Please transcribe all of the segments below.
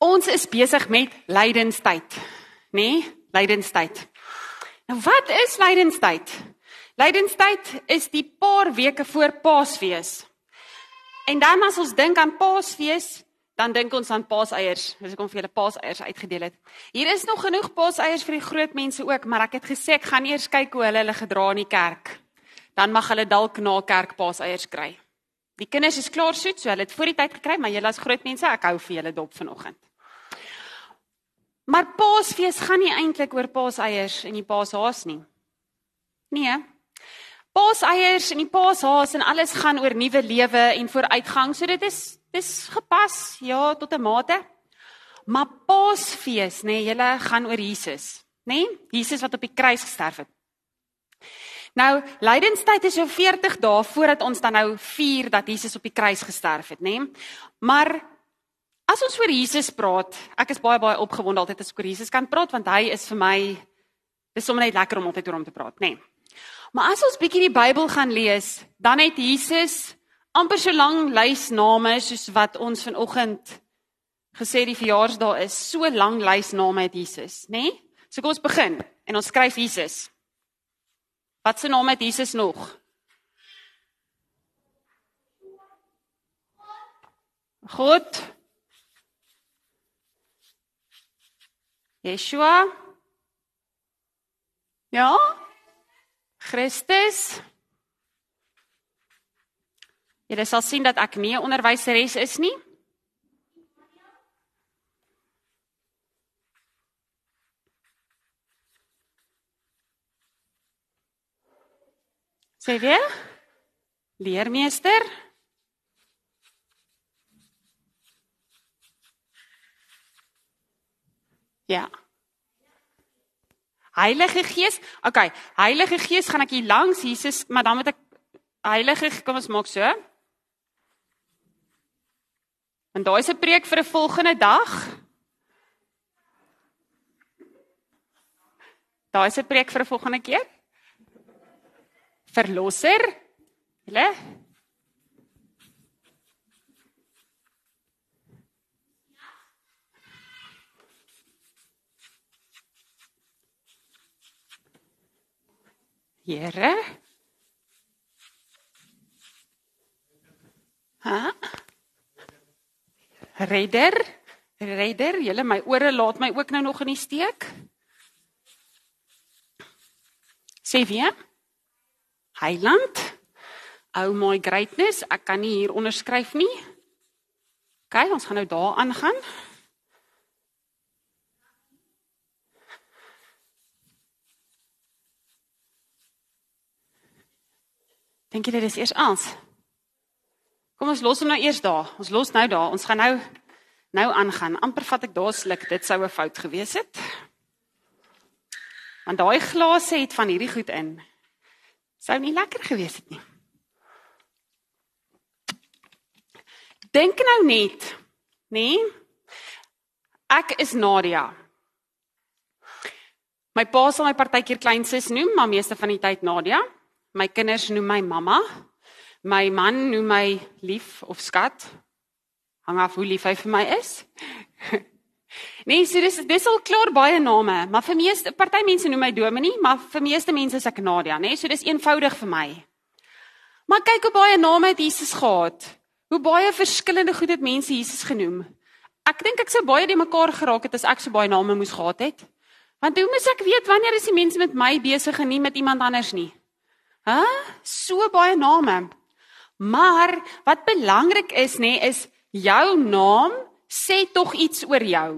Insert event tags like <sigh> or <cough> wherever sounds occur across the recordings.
Ons is besig met lydenstyd, nê? Nee? Lydenstyd. Nou wat is lydenstyd? Lydenstyd is die paar weke voor Paasfees. En dan as ons dink aan Paasfees, dan dink ons aan paaseiers. Dis ek kom vir julle paaseiers uitgedeel het. Hier is nog genoeg paaseiers vir die groot mense ook, maar ek het gesê ek gaan eers kyk hoe hulle hulle gedra in die kerk. Dan mag hulle dalk na kerk paaseiers kry. Die kinders is klaar soet, so hulle het voor die tyd gekry, maar julle as groot mense, ek hou vir julle dop vanoggend. Maar Paasfees gaan nie eintlik oor paaseiers en die paashaas nie. Nee. Paaseiers en die paashaas en alles gaan oor nuwe lewe en vooruitgang. So dit is dis gepas, ja, tot 'n mate. Maar Paasfees, nê, nee, julle gaan oor Jesus, nê? Nee? Jesus wat op die kruis gesterf het. Nou, lydenstyd is so 40 dae voordat ons dan nou vier dat Jesus op die kruis gesterf het, nê? Nee? Maar As ons oor Jesus praat, ek is baie baie opgewonde altyd as ek oor Jesus kan praat want hy is vir my dis sommer net lekker om altyd oor hom te praat, nê. Nee. Maar as ons bietjie die Bybel gaan lees, dan het Jesus amper so lank lys name soos wat ons vanoggend gesê die verjaarsdag is, so lank lys name het Jesus, nê? Nee? So kom ons begin en ons skryf Jesus. Wat se naam het Jesus nog? God. Yeshua? Ja? Christus? Jy sal sien dat ek nie 'n onderwyseres is nie. Sê weer? Leermeester? Ja. Heilige Gees. Okay, Heilige Gees gaan ek hier langs Jesus, maar dan moet ek Heilige, kom ons maak so. En daai is 'n preek vir 'n volgende dag. Daai is 'n preek vir 'n volgende keer. Verlosser. Julle Here. Ha? Redder, redder, julle my ore laat my ook nou nog in die steek. Sê weer. Heiland. Oh my greatness, ek kan nie hier onderskryf nie. OK, ons gaan nou daar aangaan. Dink jy dit is eers aans? Kom ons los hom nou eers daar. Ons los nou daar. Ons gaan nou nou aangaan. amper vat ek daar sluk. Dit sou 'n fout gewees het. Want daai glase het van hierdie goed in. Sou nie lekker gewees het nie. Dink nou net, nê? Nee? Ek is Nadia. My pa sal my partykeer kleinsus noem, maar meeste van die tyd Nadia. My kinders noem my mamma. My man noem my lief of skat. Hang af hoe lief hy vir my is. <laughs> nee, so dis dis al klaar baie name, maar vir meeste party mense noem my Dominie, maar vir meeste mense is ek Nadia, nê? Nee? So dis eenvoudig vir my. Maar kyk hoe baie name het Jesus gehad. Hoe baie verskillende goed het mense Jesus genoem. Ek dink ek sou baie die mekaar geraak het as ek so baie name moes gehad het. Want hoe moet ek weet wanneer is die mense met my besig en nie met iemand anders nie? Hæ? So baie name. Maar wat belangrik is nê nee, is jou naam sê tog iets oor jou.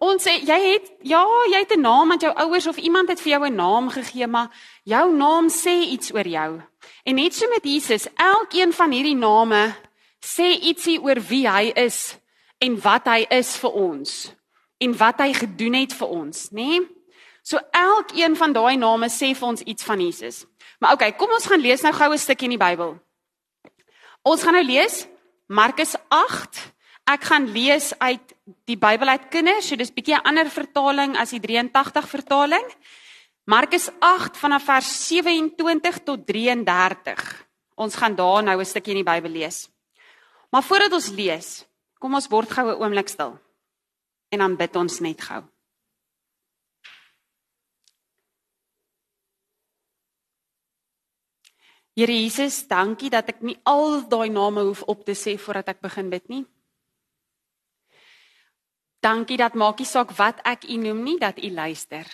Ons sê jy het ja, jy het 'n naam want jou ouers of iemand het vir jou 'n naam gegee, maar jou naam sê iets oor jou. En net so met Jesus, elkeen van hierdie name sê ietsie oor wie hy is en wat hy is vir ons en wat hy gedoen het vir ons, nê? Nee? So elkeen van daai name sê vir ons iets van Jesus. Maar okay, kom ons gaan lees nou gou 'n stukkie in die Bybel. Ons gaan nou lees Markus 8. Ek gaan lees uit die Bybel uit kinders, so dis bietjie 'n ander vertaling as die 83 vertaling. Markus 8 vanaf vers 27 tot 33. Ons gaan daar nou 'n stukkie in die Bybel lees. Maar voordat ons lees, kom ons word gou 'n oomblik stil. en dan bid ons net gou. Here Jesus, dankie dat ek nie al daai name hoef op te sê voordat ek begin bid nie. Dankie dat maakie saak wat ek u noem nie dat u luister.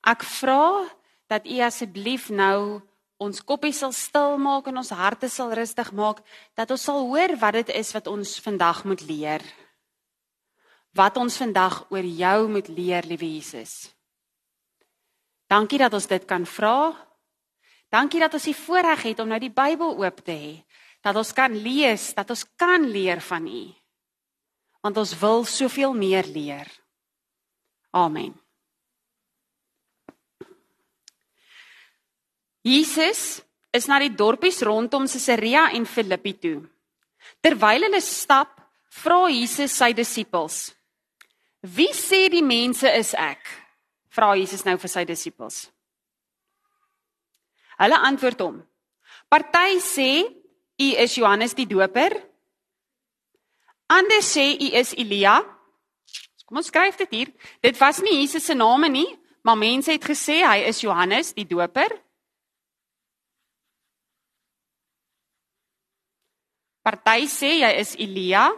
Ek vra dat u asseblief nou ons koppies sal stil maak en ons harte sal rustig maak dat ons sal hoor wat dit is wat ons vandag moet leer. Wat ons vandag oor jou moet leer, liewe Jesus. Dankie dat ons dit kan vra. Dankie dat ons die voorreg het om nou die Bybel oop te hê, dat ons kan lees, dat ons kan leer van U. Want ons wil soveel meer leer. Amen. Jesus is na die dorpies rondom Caesarea en Filippi toe. Terwyl hulle stap, vra Jesus sy disippels: "Wie sê die mense is ek?" Vra Jesus nou vir sy disippels. Hulle antwoord hom: "Party sê u is Johannes die Doper. Ander sê u is Elia." Kom ons skryf dit hier. Dit was nie Jesus se naam nie, maar mense het gesê hy is Johannes die Doper. Party sê jy is Elia.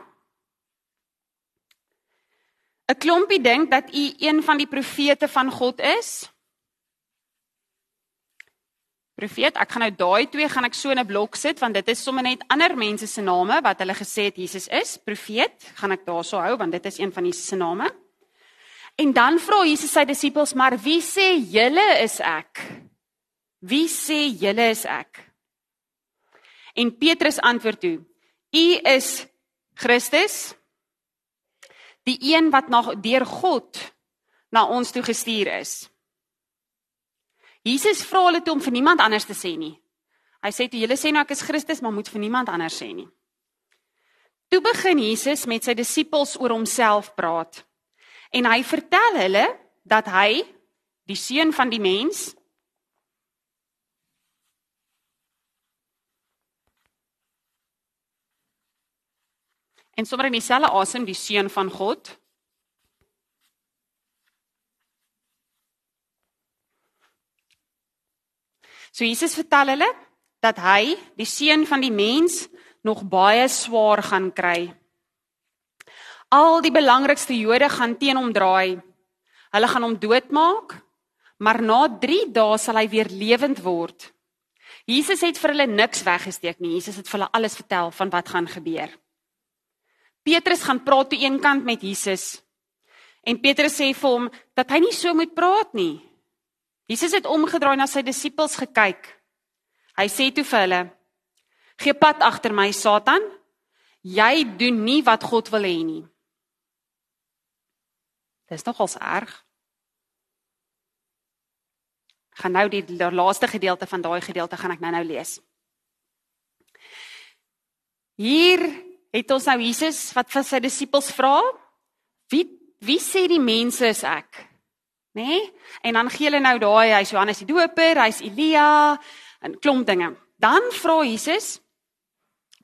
'n Klompie dink dat u een van die profete van God is. Profeet, ek gaan nou daai twee gaan ek so in 'n blok sit want dit is sommer net ander mense se name wat hulle gesê het Jesus is. Profeet, gaan ek daarso hou want dit is een van Jesus se name. En dan vra Jesus sy disippels, "Maar wie sê julle is ek?" Wie sê julle is ek? En Petrus antwoord toe: U is Christus, die een wat na deur God na ons toe gestuur is. Jesus vra hulle toe om vir niemand anders te sê nie. Hy sê toe julle sê nou ek is Christus, maar moet vir niemand anders sê nie. Toe begin Jesus met sy disippels oor homself praat. En hy vertel hulle dat hy die seun van die mens en sommer in dieselfde asem die seun van God. So Jesus vertel hulle dat hy, die seun van die mens, nog baie swaar gaan kry. Al die belangrikste Jode gaan teen hom draai. Hulle gaan hom doodmaak, maar na 3 dae sal hy weer lewend word. Jesus het vir hulle niks weggesteek nie. Jesus het vir hulle alles vertel van wat gaan gebeur. Petrus gaan praat toe eenkant met Jesus. En Petrus sê vir hom dat hy nie so moet praat nie. Jesus het omgedraai na sy disippels gekyk. Hy sê toe vir hulle: "Gee pad agter my, Satan. Jy doen nie wat God wil hê nie." Dis nogals erg. Gaan nou die laaste gedeelte van daai gedeelte gaan ek nou-nou lees. Hier het ons nou Jesus wat vir sy disippels vra, "Wie wie sê die mense is ek?" Né? Nee? En dan gee hulle nou daai hy's Johannes die Doper, hy's Elia en klomp dinge. Dan vra Jesus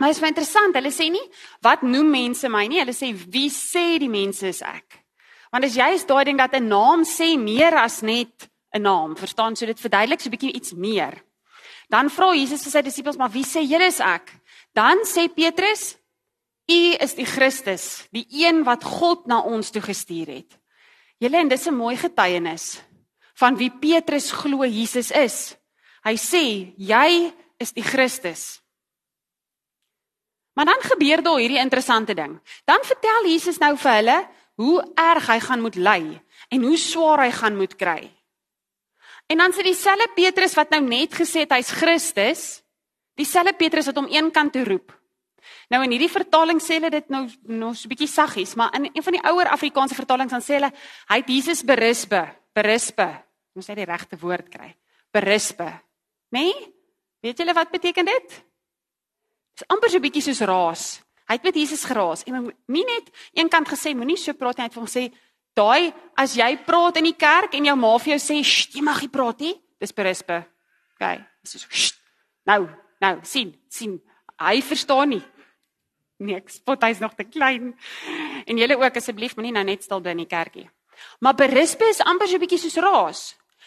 Maar is baie interessant. Hulle sê nie wat noem mense my nie. Hulle sê wie sê die mense is ek? Want as jy is daai ding dat 'n naam sê meer as net 'n naam, verstaan? So dit verduidelik so 'n bietjie iets meer. Dan vra Jesus vir sy disippels, "Maar wie sê julle is ek?" Dan sê Petrus, U is die Christus, die een wat God na ons toe gestuur het. Julle en dis 'n mooi getuienis van wie Petrus glo Jesus is. Hy sê, jy is die Christus. Maar dan gebeur daar hierdie interessante ding. Dan vertel Jesus nou vir hulle hoe erg hy gaan moet ly en hoe swaar hy gaan moet kry. En dan sê dieselfde Petrus wat nou net gesê het hy's Christus, dieselfde Petrus wat hom eenkant toe roep. Nou in hierdie vertaling sê hulle dit nou nog so 'n bietjie saggies, maar in een van die ouer Afrikaanse vertalings dan sê hulle hy het Jesus berispe, berispe. Moet jy die regte woord kry. Berispe. Né? Nee? Weet julle wat beteken dit? Dit is amper so 'n bietjie soos raas. Hy het met Jesus geraas en nie net eenkant gesê moenie so praat nie, hy het vir hom sê daai as jy praat in die kerk en jou ma vir jou sê jy mag nie praat nie, dis berispe. OK. Dis so nou, nou sien, sien. Hy verstaan nie. Nee, ek spot hy's nog te klein. En julle ook asseblief moenie nou net stil bly in die kerkie. Maar berispe is amper so 'n bietjie soos raas.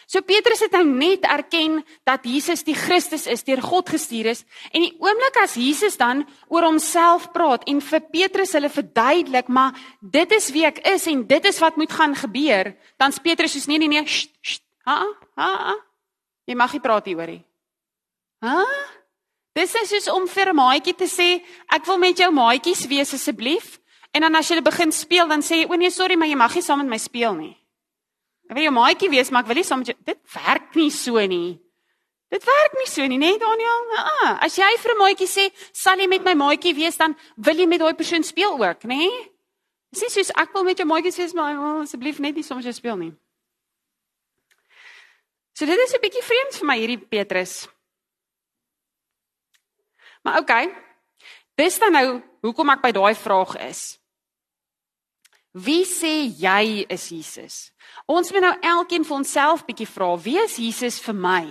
So Petrus het nou net erken dat Jesus die Christus is, deur God gestuur is, en die oomblik as Jesus dan oor homself praat en vir Petrus hulle verduidelik, maar dit is wie ek is en dit is wat moet gaan gebeur, dan sê Petrus soos nee nee nee, sst, sst, ha ha. Jy mag nie praat hieroor nie. Ha? Dis is soos om vir 'n maatjie te sê, ek wil met jou maatjies wees asseblief. En dan as jy begin speel, dan sê jy, "O nee, sorry, maar jy mag nie saam met my speel nie." Ek wil jou maatjie wees, maar ek wil nie saam met jou Dit werk nie so nie. Dit werk nie so nie, né, nee, Daniel? Ah, as jy vir 'n maatjie sê, "Sal jy met my maatjie wees?" dan wil jy met daai persoon speel ook, né? Nee? Dis nie soos ek wil met jou maatjie wees, maar oh, asseblief net nie saam met jou speel nie. So dit is 'n bietjie vreemd vir my hierdie Petrus. Maar okay. Dis dan nou hoekom ek by daai vraag is. Wie sê jy is Jesus? Ons moet nou elkeen vir onsself bietjie vra, wie is Jesus vir my?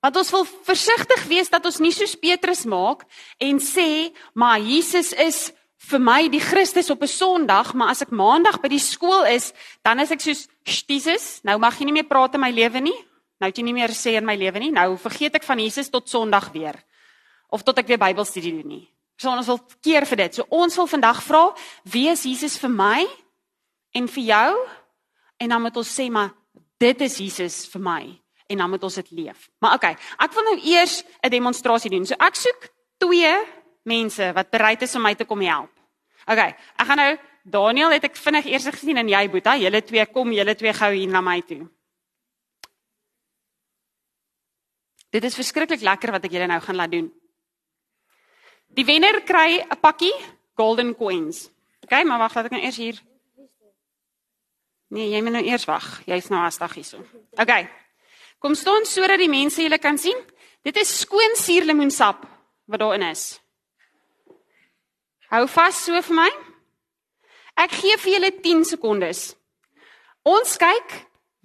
Want ons wil versigtig wees dat ons nie soos Petrus maak en sê, maar Jesus is vir my die Christus op 'n Sondag, maar as ek Maandag by die skool is, dan is ek soos Jesus, nou mag jy nie meer praat in my lewe nie. Nou het jy nie meer sê in my lewe nie. Nou vergeet ek van Jesus tot Sondag weer. Of tot ek weer Bybelstudie doen nie. So ons wil keer vir dit. So ons wil vandag vra, wie is Jesus vir my en vir jou? En dan moet ons sê maar dit is Jesus vir my en dan moet ons dit leef. Maar okay, ek wil nou eers 'n demonstrasie doen. So ek soek twee mense wat bereid is om my te kom help. Okay, ek gaan nou Daniel het ek vinnig eers gesien en jy Boeta, julle twee kom, julle twee gou hier na my toe. Dit is verskriklik lekker wat ek julle nou gaan laat doen. Die wenner kry 'n pakkie golden coins. OK, maar wag, laat ek nou eers hier. Nee, jy moet nou eers wag. Jy's nou asdag hierso. OK. Kom staan sodat die mense julle kan sien. Dit is skoon suurlemoensap wat daarin is. Hou vas so vir my. Ek gee vir julle 10 sekondes. Ons kyk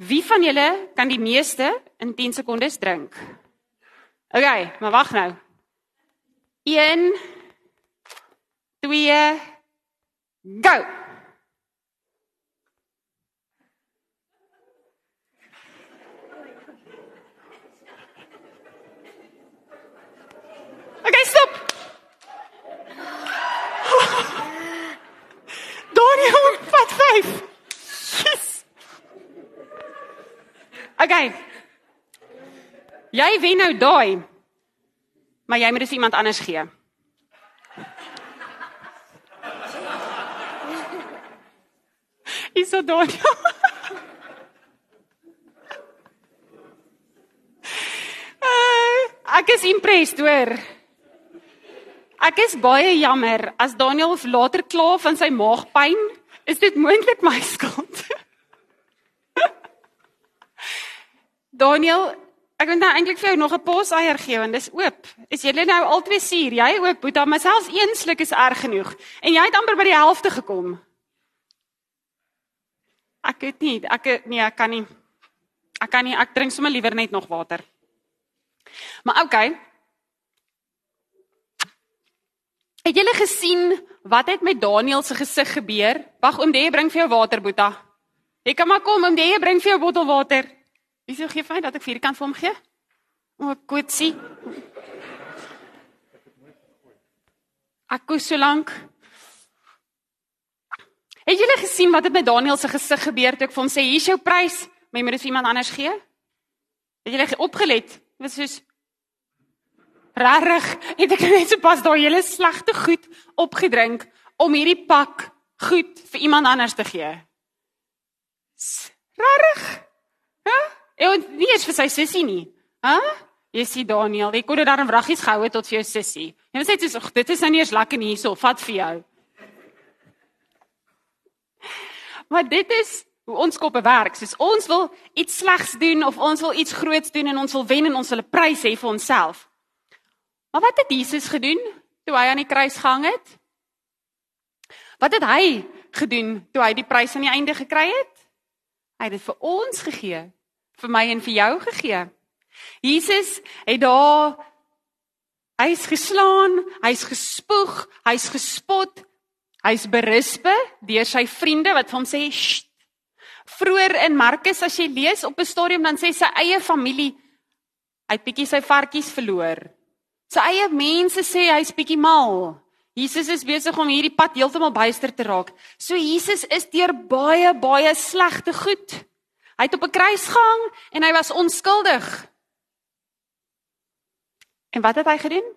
wie van julle kan die meeste in 10 sekondes drink. OK, maar wag nou. 1 2 go. Okay, stop. <laughs> Daniel, wat vyf. Yes. Okay. Jy wen nou daai. Maar jy moet dit iemand anders gee. Is so dood. uh, ek is impressed hoor. Ek is baie jammer as Daniel later kla van sy maagpyn, is dit moontlik my skuld. <laughs> Daniel, Ek wil nou eintlik vir jou nog 'n pos eier gee want dis oop. Is jy nou altyd suur? Jy ook, Boeta, maar selfs een sluk is erg genoeg. En jy het amper by die helfte gekom. Ek weet nie, ek nee, ek kan nie. Ek kan nie, ek drink sommer liewer net nog water. Maar okay. Het julle gesien wat het met Daniel se gesig gebeur? Wag, oom Dee bring vir jou water, Boeta. Jy kan maar kom, oom Dee bring vir jou bottel water. Wie sou gee vir dat ek vir kan vir hom gee? O, kutsie. Ek kos so lank. Het julle gesien wat het met Daniel se gesig gebeur toe ek vir hom sê hier's jou prys, maar jy moet dit vir iemand anders gee? Het julle opgelet? Dit was soos rarig. Het ek net so pas daai hele slegte goed opgedrink om hierdie pak goed vir iemand anders te gee? Rarig. Hæ? En nie eens vir sy sussie nie. Hæ? Jy sien Daniel, jy kon dit dan wraggies gehou het tot vir jou sussie. Jy sê dit is dit is nou nie eens lekker nie hierso, vat vir jou. Maar dit is hoe ons koppe werk. Soos ons wil iets slegs doen of ons wil iets groots doen en ons wil wen en ons wil 'n prys hê vir onsself. Maar wat het Jesus gedoen toe hy aan die kruis gehang het? Wat het hy gedoen toe hy die prys aan die einde gekry het? Hy het dit vir ons gegee vir my en vir jou gegee. Jesus het daar Hy's geslaan, hy's gespoeg, hy's gespot, hy's berispe deur sy vriende wat vir hom sê, "Sst." Vroer in Markus as jy lees op 'n stadium dan sê sy eie familie hy het bietjie sy varkies verloor. Sy eie mense sê hy's bietjie mal. Jesus is besig om hierdie pad heeltemal byster te raak. So Jesus is deur baie baie slegte goed. Hy het op 'n kruis gehang en hy was onskuldig. En wat het hy gedoen?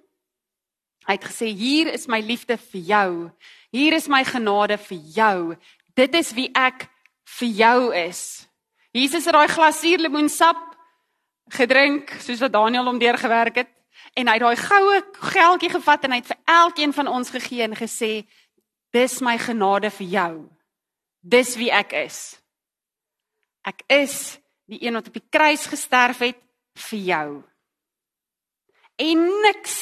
Hy het gesê hier is my liefde vir jou. Hier is my genade vir jou. Dit is wie ek vir jou is. Jesus het daai glas suurlemoensap gedrink soos wat Daniel hom deurgewerk het en hy het daai goue geldjie gevat en hy het vir elkeen van ons gegee en gesê dis my genade vir jou. Dis wie ek is. Ek is die een wat op die kruis gesterf het vir jou. En niks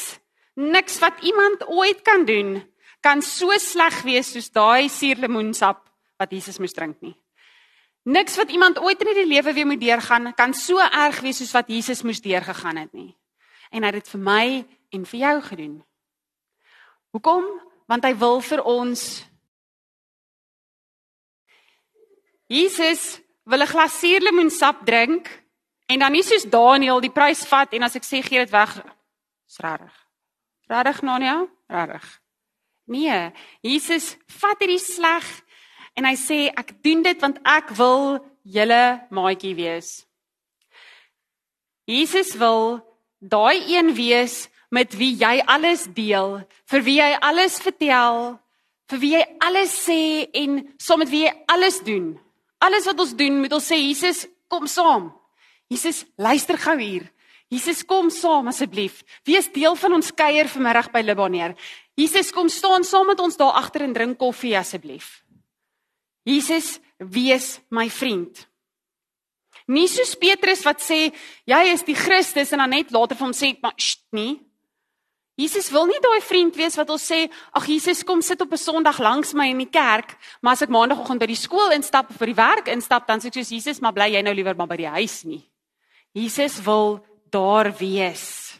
niks wat iemand ooit kan doen kan so sleg wees soos daai suurlemoensap wat Jesus moes drink nie. Niks wat iemand ooit in die lewe weer moet deurgaan kan so erg wees soos wat Jesus moes deurgegaan het nie en hy het dit vir my en vir jou gedoen. Hoekom? Want hy wil vir ons Jesus wil 'n glas suurlemoensap drink en dan nie soos Daniel die prys vat en as ek sê gee dit weg. Dis rarig. Rarig Nania? Rarig. Nee, Jesus vat hierdie sleg en hy sê ek doen dit want ek wil julle maatjie wees. Jesus wil daai een wees met wie jy alles deel, vir wie jy alles vertel, vir wie jy alles sê en saam met wie jy alles doen. Alles wat ons doen, moet ons sê Jesus, kom saam. Jesus, luister gou hier. Jesus, kom saam asseblief. Wees deel van ons kuier vanmiddag by Libaneer. Jesus, kom staan saam met ons daar agter en drink koffie asseblief. Jesus, wees my vriend. Nie soos Petrus wat sê jy is die Christus en dan net later vir hom sê maar sst nie. Jesus wil nie daai vriend wees wat ons sê ag Jesus kom sit op 'n Sondag langs my in die kerk, maar as ek maandagooggend by die skool instap of by die werk instap dan sê ek soos Jesus maar bly jy nou liewer maar by die huis nie. Jesus wil daar wees.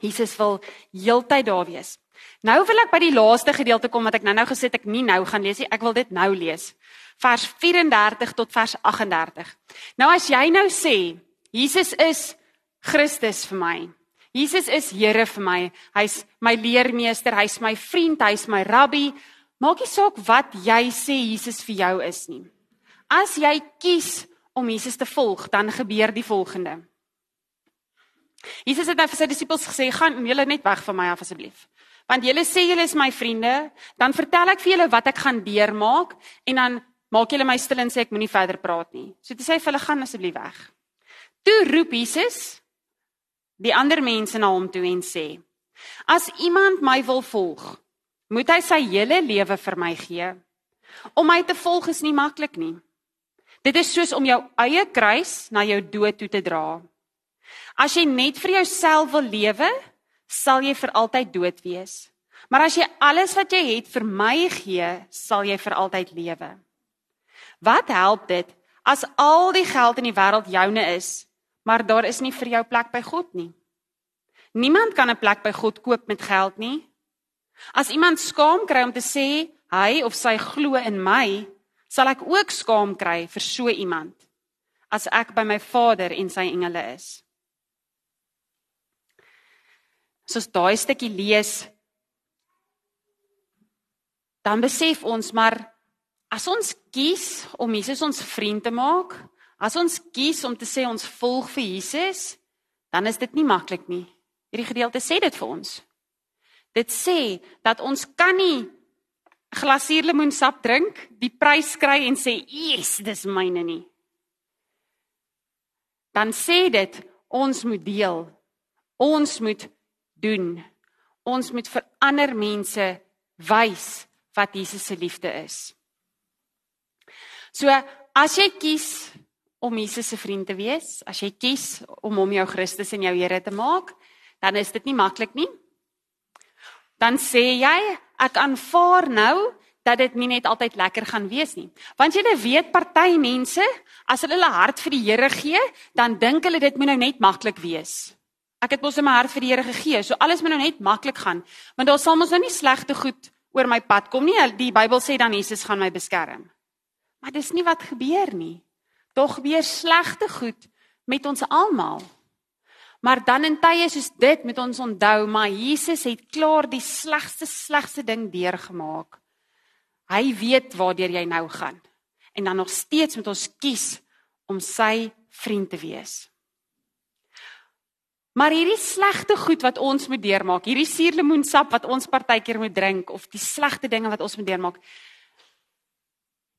Jesus wil heeltyd daar wees. Nou wil ek by die laaste gedeelte kom wat ek nou-nou gesê het ek nie nou gaan lees nie. Ek wil dit nou lees vers 34 tot vers 38. Nou as jy nou sê Jesus is Christus vir my. Jesus is Here vir my. Hy's my leermeester, hy's my vriend, hy's my rabbi. Maak nie saak wat jy sê Jesus vir jou is nie. As jy kies om Jesus te volg, dan gebeur die volgende. Jesus het nou vir sy disippels gesê: "Gaan julle net weg van my af asseblief." Want julle sê julle is my vriende, dan vertel ek vir julle wat ek gaan deurmaak en dan maak julle my stil en sê ek moenie verder praat nie. So toe sê hy vir hulle gaan asseblief weg. Toe roep Jesus die ander mense na hom toe en sê: As iemand my wil volg, moet hy sy hele lewe vir my gee. Om my te volg is nie maklik nie. Dit is soos om jou eie kruis na jou dood toe te dra. As jy net vir jouself wil lewe, sal jy vir altyd dood wees. Maar as jy alles wat jy het vir my gee, sal jy vir altyd lewe. Wat help dit as al die geld in die wêreld joune is, maar daar is nie vir jou plek by God nie? Niemand kan 'n plek by God koop met geld nie. As iemand skaam kry om te sê hy of sy glo in my, sal ek ook skaam kry vir so iemand as ek by my Vader en sy engele is. Soos daai stukkie lees, dan besef ons maar As ons kies om Jesus ons vriend te maak, as ons kies om te sê ons volg vir Jesus, dan is dit nie maklik nie. Hierdie gedeelte sê dit vir ons. Dit sê dat ons kan nie glasuurlemoensap drink, die prys kry en sê, "Yes, dis myne nie." Dan sê dit ons moet deel. Ons moet doen. Ons moet vir ander mense wys wat Jesus se liefde is. So as jy kies om Jesus se vriend te wees, as jy kies om hom jou Christus en jou Here te maak, dan is dit nie maklik nie. Dan sê jy, ek aanvaar nou dat dit nie net altyd lekker gaan wees nie. Want jy weet party mense, as hulle hulle hart vir die Here gee, dan dink hulle dit moet nou net maklik wees. Ek het mos in my hart vir die Here gegee. So alles moet nou net maklik gaan. Want daar sal mos nou nie slegte goed oor my pad kom nie. Die Bybel sê dan Jesus gaan my beskerm. Maar dis nie wat gebeur nie. Daar gebeur slegte goed met ons almal. Maar dan in tye soos dit moet ons onthou, maar Jesus het klaar die slegste slegste ding deurgemaak. Hy weet waartoe jy nou gaan. En dan nog steeds moet ons kies om sy vriend te wees. Maar hierdie slegte goed wat ons moet deurmaak, hierdie suurlemoensap wat ons partykeer moet drink of die slegte dinge wat ons moet deurmaak.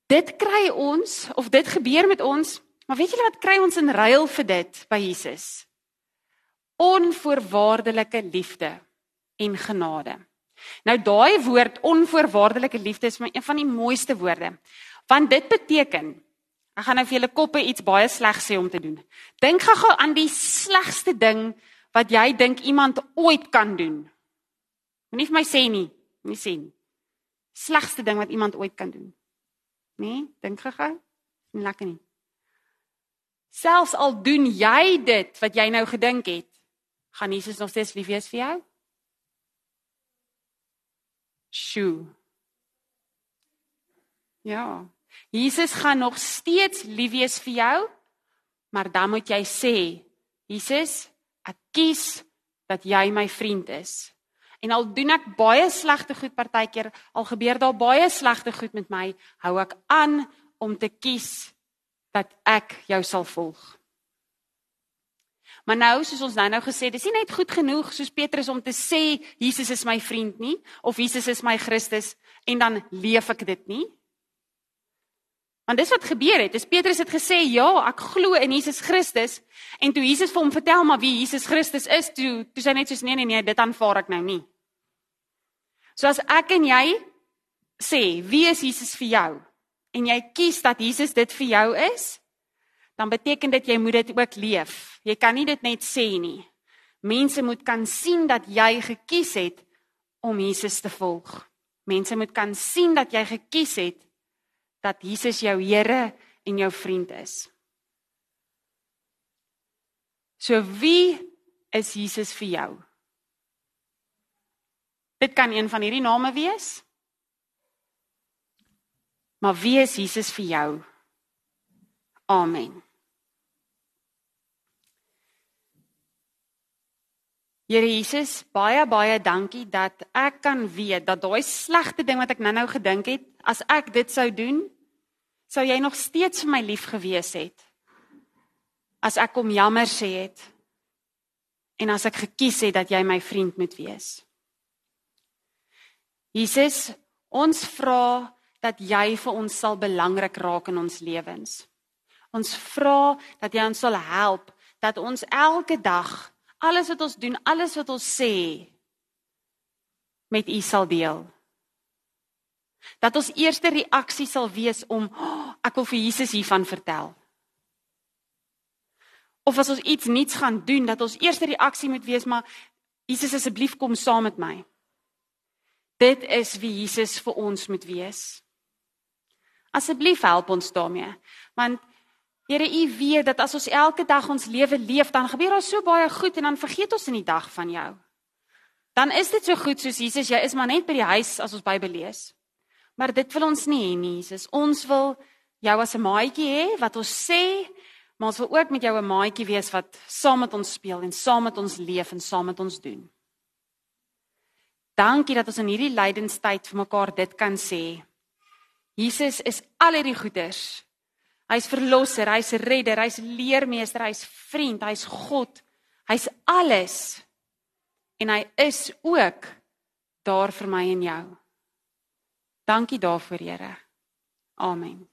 Dit kry ons of dit gebeur met ons, maar weet julle wat kry ons in ruil vir dit by Jesus? Onvoorwaardelike liefde en genade. Nou daai woord onvoorwaardelike liefde is my een van die mooiste woorde. Want dit beteken Ek gaan nou vir julle koppe iets baie sleg sê om te doen. Dink gou-gou aan die slegste ding wat jy dink iemand ooit kan doen. Moenie vir my sê nie, moenie sê nie. Slegste ding wat iemand ooit kan doen. Nee, dink gou-gou. Nie lekker nie. Selfs al doen jy dit wat jy nou gedink het, gaan Jesus nog steeds lief wees vir jou? Sjoe. Ja. Jesus gaan nog steeds lief wees vir jou, maar dan moet jy sê, Jesus, ek kies dat jy my vriend is. En al doen ek baie slegte goed partykeer, al gebeur daar baie slegte goed met my, hou ek aan om te kies dat ek jou sal volg. Maar nou, soos ons nou nou gesê, dis nie net goed genoeg soos Petrus om te sê Jesus is my vriend nie of Jesus is my Christus en dan leef ek dit nie. Want dis wat gebeur het. Dis Petrus het gesê, "Ja, ek glo in Jesus Christus." En toe Jesus vir hom vertel maar wie Jesus Christus is, toe toe sê hy net soos, "Nee, nee, nee, dit aanvaar ek nou nie." So as ek en jy sê, "Wie is Jesus vir jou?" en jy kies dat Jesus dit vir jou is, dan beteken dit jy moet dit ook leef. Jy kan nie dit net sê nie. Mense moet kan sien dat jy gekies het om Jesus te volg. Mense moet kan sien dat jy gekies het dat Jesus jou Here en jou vriend is. So wie is Jesus vir jou? Dit kan een van hierdie name wees. Maar wie is Jesus vir jou? Amen. Here Jesus, baie baie dankie dat ek kan weet dat daai slegte ding wat ek nou-nou gedink het, as ek dit sou doen, sou jy nog steeds vir my lief gewees het. As ek kom jammer sê het en as ek gekies het dat jy my vriend moet wees. Jesus, ons vra dat jy vir ons sal belangrik raak in ons lewens. Ons vra dat jy ons sal help dat ons elke dag alles wat ons doen, alles wat ons sê met U sal deel. Dat ons eerste reaksie sal wees om oh, ek wil vir Jesus hiervan vertel. Of as ons iets niets gaan doen, dat ons eerste reaksie moet wees maar Jesus asseblief kom saam met my. Dit is wie Jesus vir ons moet wees. Asseblief help ons daarmee. Want Here, U weet dat as ons elke dag ons lewe leef, dan gebeur daar so baie goed en dan vergeet ons in die dag van jou. Dan is dit so goed soos Jesus, jy is maar net by die huis as ons Bybel lees. Maar dit wil ons nie hê nie, Jesus. Ons wil jou as 'n maatjie hê wat ons sê, maar ons wil ook met jou 'n maatjie wees wat saam met ons speel en saam met ons leef en saam met ons doen. Dankie dat ons in hierdie lydenstyd vir mekaar dit kan sê. Jesus is al hierdie goeders. Hy's verlosser, hy's redder, hy's leermeester, hy's vriend, hy's God. Hy's alles. En hy is ook daar vir my en jou. Dankie daarvoor, Here. Amen.